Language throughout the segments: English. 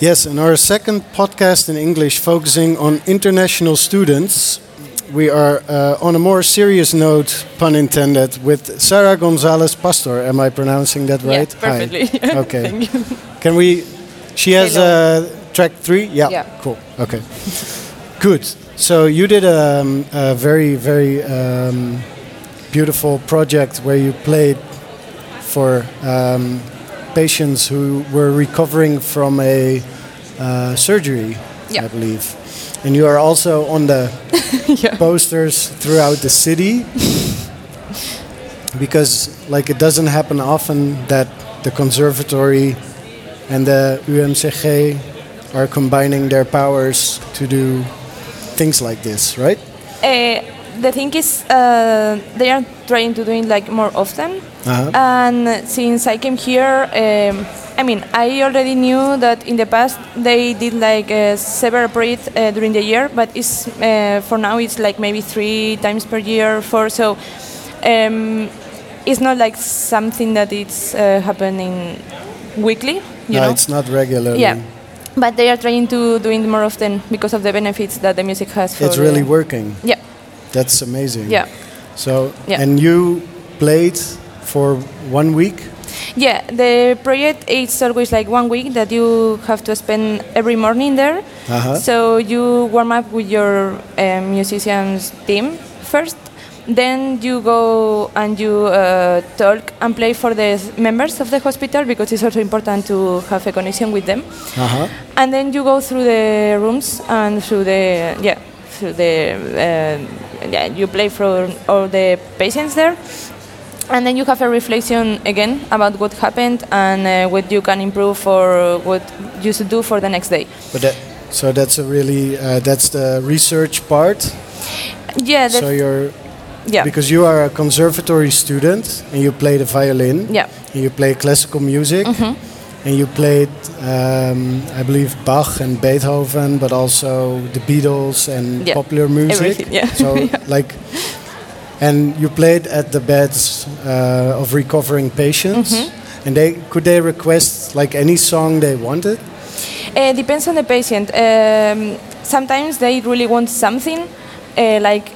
Yes, in our second podcast in English focusing on international students, we are uh, on a more serious note, pun intended, with Sarah Gonzalez Pastor. Am I pronouncing that right? Yeah, perfectly. Hi. Okay. Can we? She has uh, track three. Yeah. Yeah. Cool. Okay. Good. So you did a, um, a very very um, beautiful project where you played for um, patients who were recovering from a uh, surgery, Yeah. I believe. And you are also on the Yeah. posters throughout the city because like it doesn't happen often that the conservatory and the UMCG are combining their powers to do things like this, right? Uh, the thing is, uh, they are trying to do it like more often. Uh-huh. And since I came here, um, I mean, I already knew that in the past they did like uh, several projects uh, during the year, but it's uh, for now it's like maybe three times per year, four. So um, it's not like something that it's uh, happening weekly. You no, know? it's not regularly. Yeah, but they are trying to do it more often because of the benefits that the music has. For It's really working. Yeah, That's amazing. yeah, So, Yeah. and you played for one week? yeah. The project is always like one week that you have to spend every morning there. Uh-huh. So you warm up with your um, musicians team first. Then you go and you uh, talk and play for the members of the hospital because it's also important to have a connection with them. Uh-huh. and then you go through the rooms and through the yeah through the uh, you play for all the patients there and then you have a reflection again about what happened and uh, what you can improve or what you should do for the next day But that, so that's a really uh, that's the research part. yeah So you're yeah because you are a conservatory student and you play the violin. yeah And you play classical music. Mm-hmm. And you played, um, I believe, Bach and Beethoven, but also the Beatles and Yeah, popular music. everything, yeah. So like, and you played at the beds uh, of recovering patients. Mm-hmm. And they could they request like any song they wanted? Uh, depends on the patient. Um, sometimes they really want something, uh, like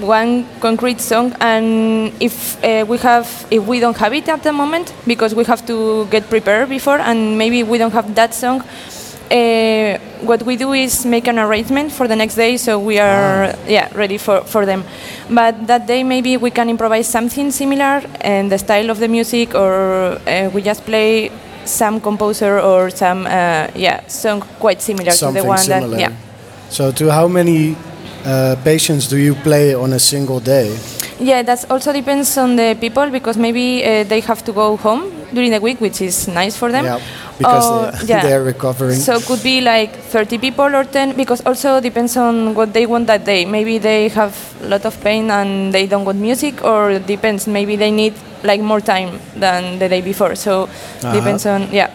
one concrete song, and if uh, we have, if we don't have it at the moment, because we have to get prepared before, and maybe we don't have that song. Uh, what we do is make an arrangement for the next day, so we are yeah ready for, for them. But that day maybe we can improvise something similar and the style of the music, or uh, we just play some composer or some uh, yeah song quite similar Something to the one similar. that yeah So to how many uh, patients do you play on a single day? yeah that also depends on the people because maybe uh, they have to go home during the week which is nice for them Yeah, because Or- they, yeah. they're recovering. So it could be like 30 people or 10 because also depends on what they want that day. Maybe they have a lot of pain and they don't want music or it depends maybe they need like more time than the day before. So depends on yeah.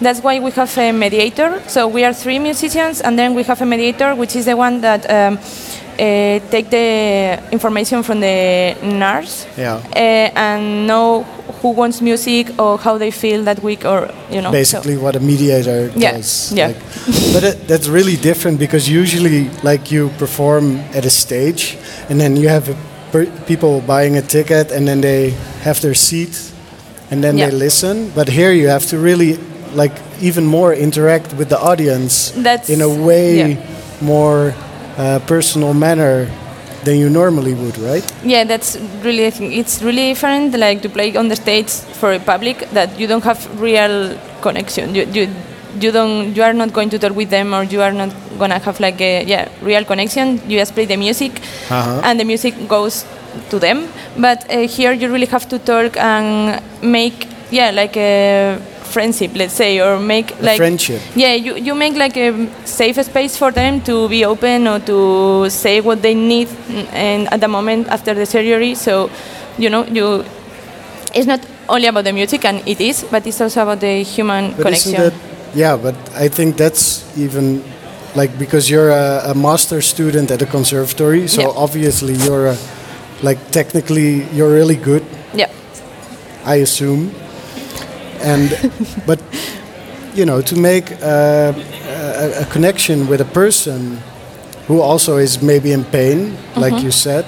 That's why we have a mediator. So we are three musicians and then we have a mediator which is the one that um, uh, take the information from the nurse Yeah. uh, and know who wants music or how they feel that week or you know so- basically what a mediator Yeah, does. yeah. Like, but it, that's really different because usually, like you perform at a stage, and then you have a per- people buying a ticket, and then they have their seat, and then Yeah. they listen. But here you have to really, like, even more interact with the audience That's- in a way yeah. more uh, personal manner than you normally would, right? Yeah, that's really. I think It's really different, like to play on the stage for a public that you don't have real connection. You, you, you don't. You are not going to talk with them, or you are not gonna have like a yeah real connection. You just play the music, Uh-huh. and the music goes to them. But uh, here you really have to talk and make yeah like a friendship, let's say, or make A like friendship. yeah, you, you make like a safe space for them to be open or to say what they need and at the moment after the surgery. So, you know, you it's not only about the music and it is, but it's also about the human But connection. that, yeah, but I think that's even like because you're a, a master student at a conservatory, so Yeah. obviously you're a, like technically you're really good, yeah. I assume. And but you know, to make uh, a, a connection with a person who also is maybe in pain, like Mm-hmm. you said,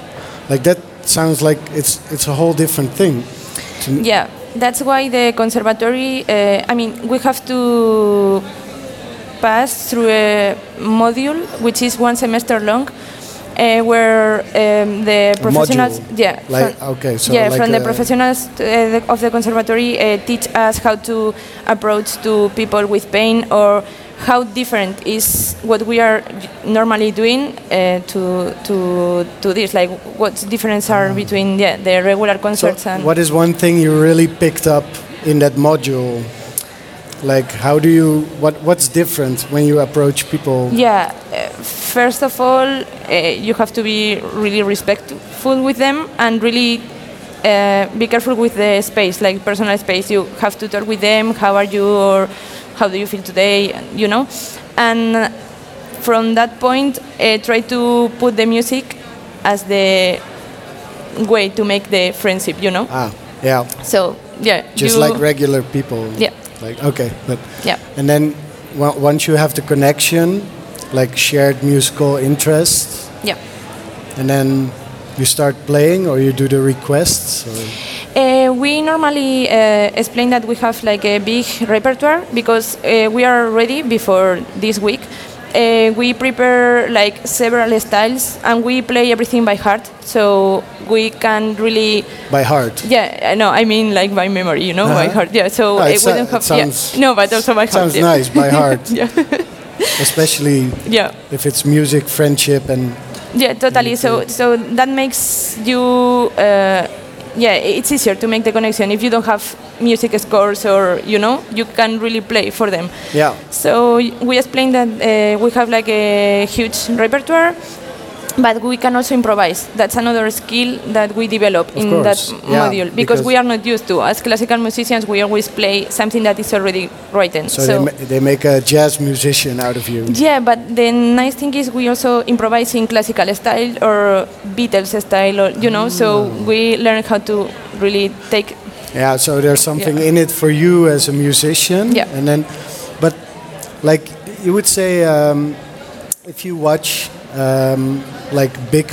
like that sounds like it's it's a whole different thing. To- Yeah, that's why the conservatory. Uh, I mean, we have to pass through a module which is one semester long, uh, where um, the professionals. module? Yeah. Like- from- okay, so yeah, like from the professionals uh, the- of the conservatory uh, teach us how to approach to people with pain or how different is what we are normally doing uh, to to to this like what difference are between yeah, the regular Ah. So, concerts and what is one thing you really picked up in that module? Like, how do you what what's different when you approach people? Yeah, first of all, uh, you have to be really respectful with them and really uh, be careful with the space, like personal space. You have to talk with them. How are you, or how do you feel today? You know, and from that point, uh, try to put the music as the way to make the friendship. You know, Ah, yeah, so yeah, just like regular people. Yeah. Like okay, but yeah. and then on- once you have the connection, like shared musical interests, Yeah. and then you start playing or you do the requests. Or, Uh, we normally uh, explain that we have like a big repertoire because uh, we are ready before this week. Uh, we prepare like several styles and we play everything by heart, so we can really. by heart. Yeah, I know. I mean, like by memory, you know, by Uh-huh. heart. Yeah. So Oh, uh, it we sa- don't have. sounds- yeah. No, but also by heart. Sounds yeah. nice by heart, yeah. Especially yeah. if it's music, friendship, and Yeah, totally. So so that makes you uh, yeah, it's easier to make the connection if you don't have music scores or you know you can really play for them. yeah. So we explained that uh, we have like a huge repertoire. But we can also improvise. That's another skill that we develop in course, that yeah, module because, because- we are not used to. As classical musicians, we always play something that is already written. So, they, ma- they make a jazz musician out of you. Yeah, but the nice thing is we also improvise in classical style or Beatles style, or you know. So Mm. we learn how to really take. Yeah, so there's something Yeah. in it for you as a musician. Yeah. And then, but like you would say, um, if you watch um, like big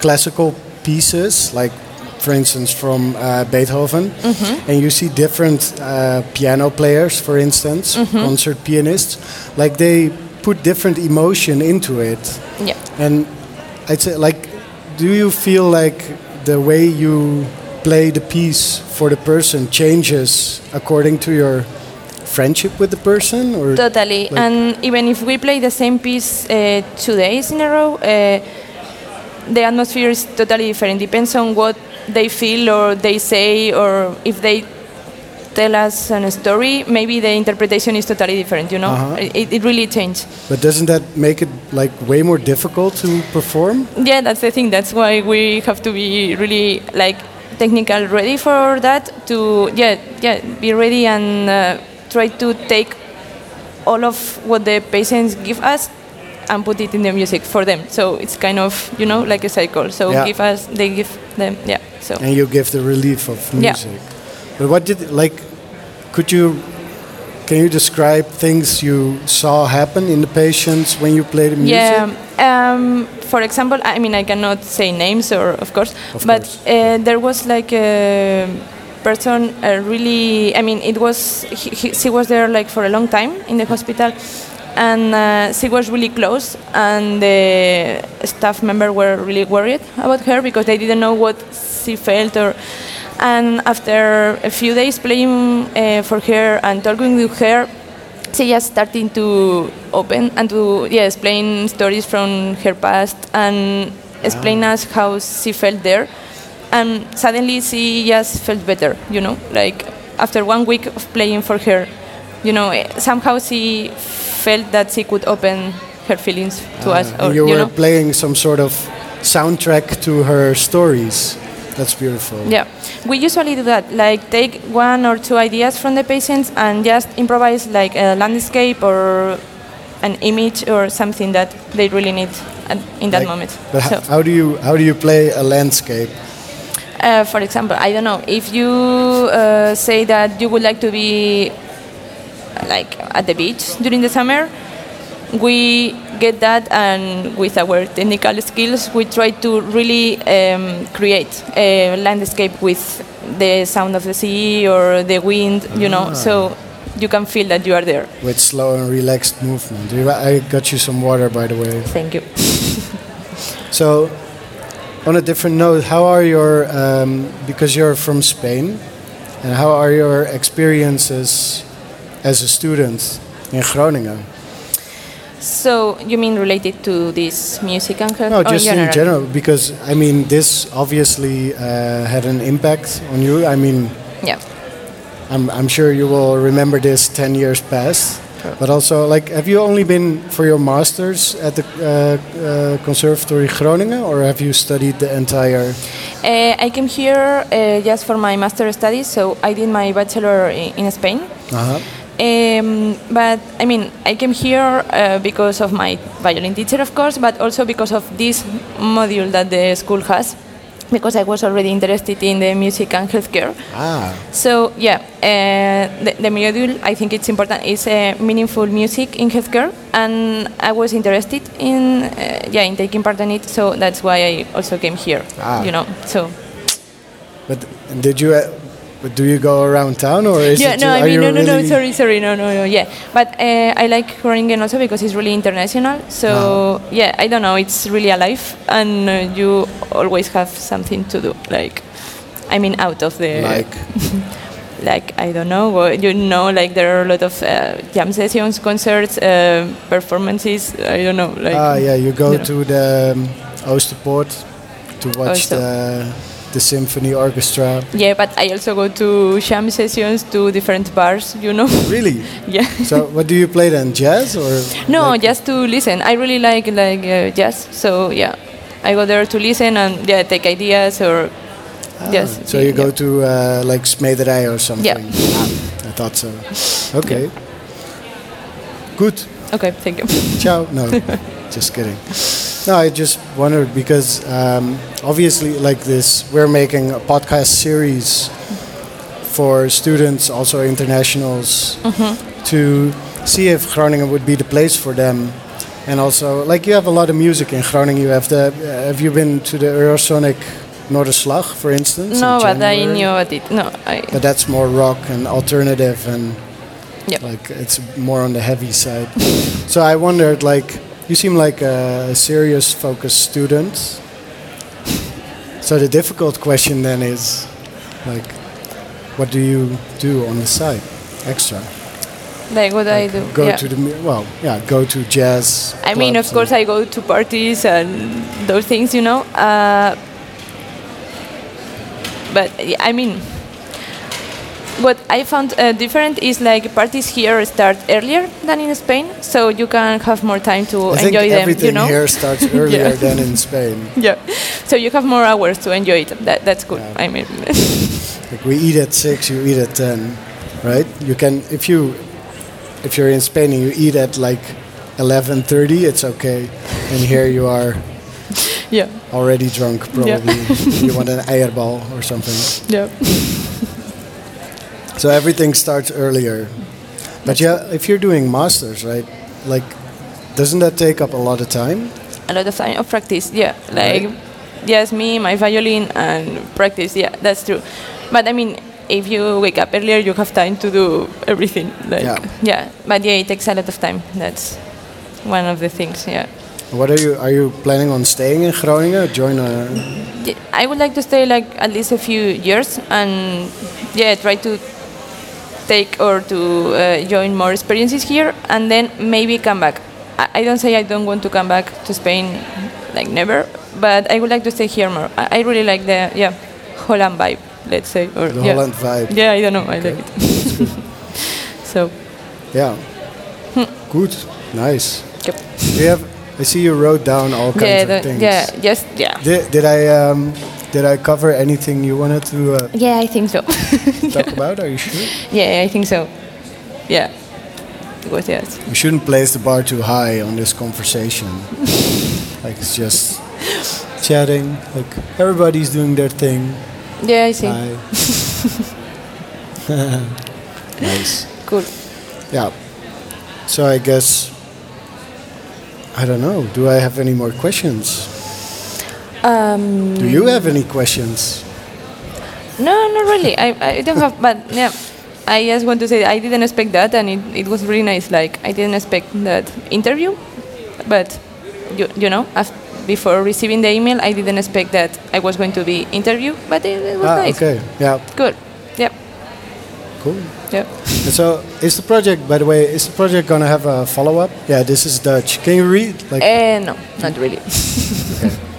classical pieces, like for instance from uh, Beethoven, Mm-hmm. and you see different uh, piano players, for instance, Mm-hmm. concert pianists, like they put different emotion into it. Yeah. And I'd say, like, do you feel like the way you play the piece for the person changes according to your friendship with the person, or Totally. Like- and even if we play the same piece uh, two days in a row, uh, the atmosphere is totally different. Depends on what they feel or they say, or if they tell us a story, maybe the interpretation is totally different. You know, Uh-huh. it, it really changed. but doesn't that make it like way more difficult to perform? Yeah, that's the thing. That's why we have to be really like technical ready for that. To yeah, yeah, be ready and uh, try to take all of what the patients give us and put it in the music for them. So it's kind of you know like a cycle. So Yeah. give us, they give them, yeah. So And you give the relief of music. Yeah. But what did like? Could you? Can you describe things you saw happen in the patients when you played the music? Yeah. Um, for example, I mean, I cannot say names, or of course, Of but course. Uh, there was like a person uh, really. I mean, it was he, he, she was there like for a long time in the hospital, and uh, she was really close, and the staff member were really worried about her because they didn't know what she felt or. And after a few days playing uh, for her and talking with her, she just starting to open and to yeah explain stories from her past and explain us how she felt there and suddenly she just felt better you know like after one week of playing for her you know eh, somehow she felt that she could open her feelings to us Uh, or you you were know playing some sort of soundtrack to her stories. That's beautiful. Yeah, we usually do that. Like take one or two ideas from the patients and just improvise like a landscape or an image or something that they really need in that Like- moment. But So, how do you how do you play a landscape? Uh, for example, I don't know if you uh, say that you would like to be like at the beach during the summer. We get that, and with our technical skills, we try to really um, create a landscape with the sound of the sea or the wind, you know, so you can feel that you are there. With slow and relaxed movement. I got you some water, by the way. Thank you. So, on a different note, how are your um, because you're from Spain, and how are your experiences as a student in Groningen? So you mean related to this music and No, just in general, because I mean, this obviously uh, had an impact on you. I mean, Yeah. I'm, I'm sure you will remember this 10 years past. But also, like, have you only been for your masters at the uh, uh, Conservatory Groningen, or have you studied the entire? Uh, I came here uh, just for my master studies, so I did my bachelor in, in Spain. Uh-huh. Um, but I mean, I came here uh, because of my violin teacher, of course, but also because of this module that the school has, because I was already interested in the music and healthcare. Ah, So yeah, uh, the, the module I think it's important is uh, meaningful music in healthcare, and I was interested in uh, yeah in taking part in it. So that's why I also came here. Ah. You know, so but did you? But do you go around town, or is yeah, it? no, I mean you no, no, no, sorry, sorry, no, no, no, yeah. But uh, I like Groningen also because it's really international. So yeah, I don't know, it's really alive, and uh, you always have something to do. Like, I mean, out of the Like, like I don't know, you know, like there are a lot of uh, jam sessions, concerts, uh, performances. I don't know, like ah, yeah, you go you know. to the um, Oosterpoort to watch the the symphony orchestra. yeah. But I also go to jam sessions to different bars. You know, Really? yeah. So, what do you play then? Jazz or? No, like- just to listen. I really like like uh, jazz, so yeah, I go there to listen and yeah, take ideas or Ah, yes. So you go yeah. to uh, like Smederij or something? Yeah. Ah, I thought so. Okay. Good. Okay, thank you. Ciao. No, just kidding. No, I just wondered because um, obviously, like this, we're making a podcast series for students, also internationals, to see if Groningen would be the place for them. And also, like you have a lot of music in Groningen. You have the. Uh, have you been to the Eurosonic Noorderslag, for instance? no, in but I knew about it. No, I But that's more rock and alternative and Yeah. like it's more on the heavy side. so I wondered, like, you seem like a serious, focused student. So the difficult question then is, like, what do you do on the side, extra? like what I do. Go yeah. to the well, yeah, go to jazz. I mean, of course, I go to parties and those things, you know. Uh, but I mean, what I found uh, different is like parties here start earlier than in Spain, so you can have more time to I think enjoy them. everything You know. here starts earlier Yeah. than in Spain. Yeah. So you have more hours to enjoy it. That, that's good. Yeah. I mean, Like we eat at six, you eat at ten, right? You can if you if you're in Spain and you eat at like eleven thirty, it's okay. And here you are yeah, already drunk, Yeah. probably. you want an eierbal or something. yeah. So everything starts earlier. But yeah, if you're doing masters, right? Like, doesn't that take up a lot of time? A lot of time of practice. Yeah, like yes, me, my violin, and practice. Yeah, that's true. But I mean, if you wake up earlier, you have time to do everything. Like, Yeah. yeah. But yeah, it takes a lot of time. That's one of the things. Yeah. What are you? Are you planning on staying in Groningen? Join a. I would like to stay like at least a few years and yeah, try to take or to uh, join more experiences here and then maybe come back. I, I don't say I don't want to come back to Spain, like never, but I would like to stay here more. I, I really like the yeah Holland vibe, let's say, or The yeah. Holland vibe. Yeah, I don't know, I like it. so Yeah. Good. Nice. yep. Do you have? I see you wrote down all kinds yeah, of things. yeah, just yeah. Did, did I um, did I cover anything you wanted to uh, Yeah, I think so. talk about? Are you sure? yeah, I think so. Yeah. It was yes. We shouldn't place the bar too high on this conversation. like it's just chatting. Like everybody's doing their thing. Yeah, I see. Nice. Cool. yeah. So I guess I don't know. Do I have any more questions? Um, Do you have any questions? No, not really. I, I don't have, but yeah, I just want to say I didn't expect that, and it, it was really nice. Like I didn't expect that interview, but you you know, af before receiving the email, I didn't expect that I was going to be interviewed, but it, it was ah, nice. okay. Yeah. Good. Yep. Cool. Yep. And so, is the project, by the way, is the project gonna have a follow-up? Yeah, this is Dutch. Can you read? Like, Uh, no, not really.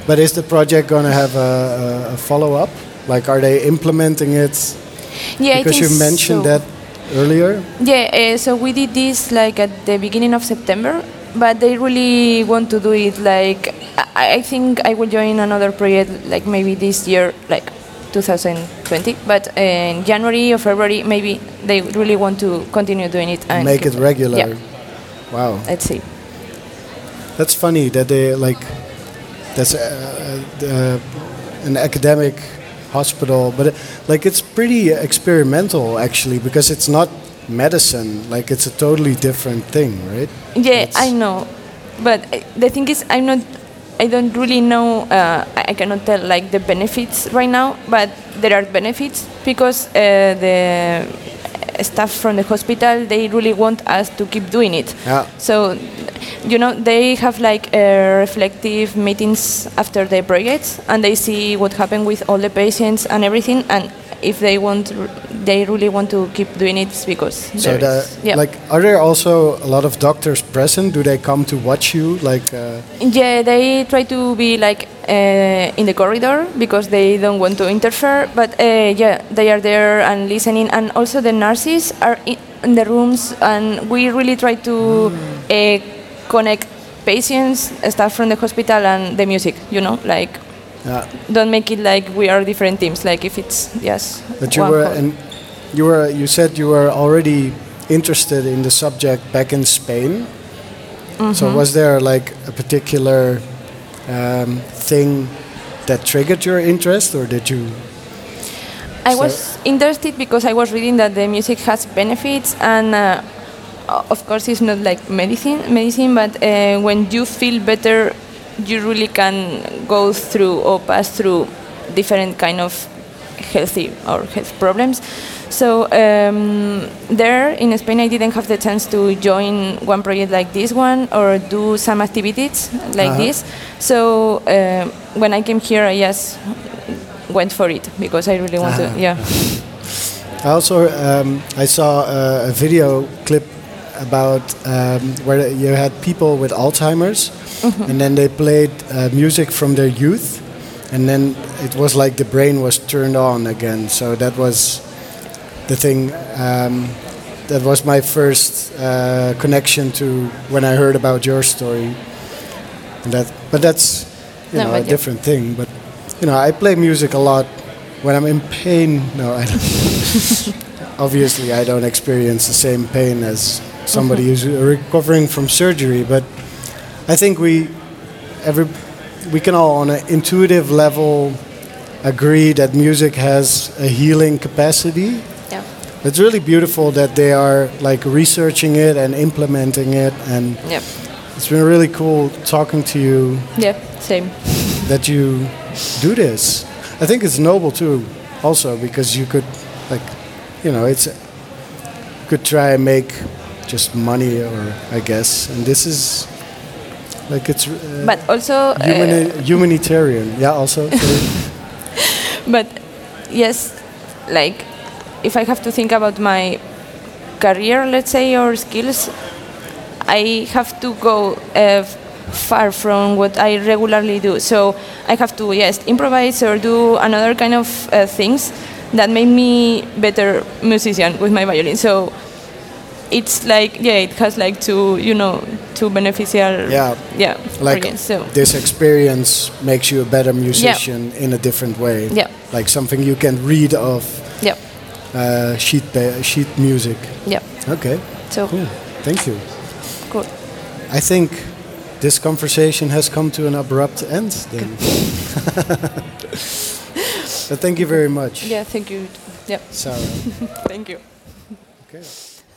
But is the project gonna have a, a, a follow-up? Like, are they implementing it? yeah, because you mentioned so. that earlier. Yeah, uh, so we did this like at the beginning of September, but they really want to do it like I, I think I will join another project like maybe this year, like 2020. But uh, in January or February, maybe they really want to continue doing it and Make it regular. Yeah, Wow, let's see. that's funny that they like. That's uh, uh, an academic hospital, but like it's pretty experimental actually because it's not medicine. Like it's a totally different thing, right? Yeah, It's- I know, but uh, the thing is, I'm not. I don't really know. Uh, I I cannot tell like the benefits right now, but there are benefits because uh, the staff from the hospital they really want us to keep doing it. Yeah. So, you know, they have like uh, reflective meetings after the projects, and they see what happened with all the patients and everything, and if they want, they really want to keep doing it because So the, yeah. like, are there also a lot of doctors present? Do they come to watch you? Like, uh, Yeah, they try to be like uh, in the corridor because they don't want to interfere. But uh, yeah, they are there and listening, and also the nurses are in, the rooms, and we really try to uh, connect patients, staff from the hospital, and the music. You know, like don't make it like we are different teams. Like if it's yes. But you were, and you were, you said you were already interested in the subject back in Spain. Mm-hmm. So was there like a particular um, thing that triggered your interest, or did you? I was interested because I was reading that the music has benefits, and uh, of course, it's not like medicine, medicine, but uh, when you feel better, you really can go through or pass through different kind of healthy or health problems. So um, there in Spain, I didn't have the chance to join one project like this one or do some activities like Uh-huh. this. So uh, when I came here, I just went for it because I really want Uh-huh. to. Yeah. I also um, I saw a, a video clip about um, where you had people with Alzheimer's, and then they played uh, music from their youth, and then it was like the brain was turned on again. So that was the thing. Um, that was my first uh, connection to when I heard about your story. And that, but that's you No, know a different thing. But you know, I play music a lot when I'm in pain. No, I don't. Obviously, I don't experience the same pain as somebody who's recovering from surgery. But I think we, every, we can all on an intuitive level agree that music has a healing capacity. Yeah. It's really beautiful that they are like researching it and implementing it, and Yep. it's been really cool talking to you Yeah. Same. that you do this. I think it's noble too, also because you could, like, you know, it's could try and make just money, or I guess, and this is like it's uh, But also. uh, humanitarian. Yeah, also. but yes, like if I have to think about my career, let's say, or skills, I have to go uh, far from what I regularly do. So I have to yes improvise or do another kind of uh, things that make me better musician with my violin. So it's like yeah, it has like two you know two beneficial Yeah. yeah like organs. So this experience makes you a better musician in a different way. Yeah. Like something you can read of yeah uh, sheet sheet music. yeah. Okay. So Cool. Thank you. cool. I think this conversation has come to an abrupt end then. but thank you very much, Yeah, thank you. Yeah, Sarah. thank you. Okay.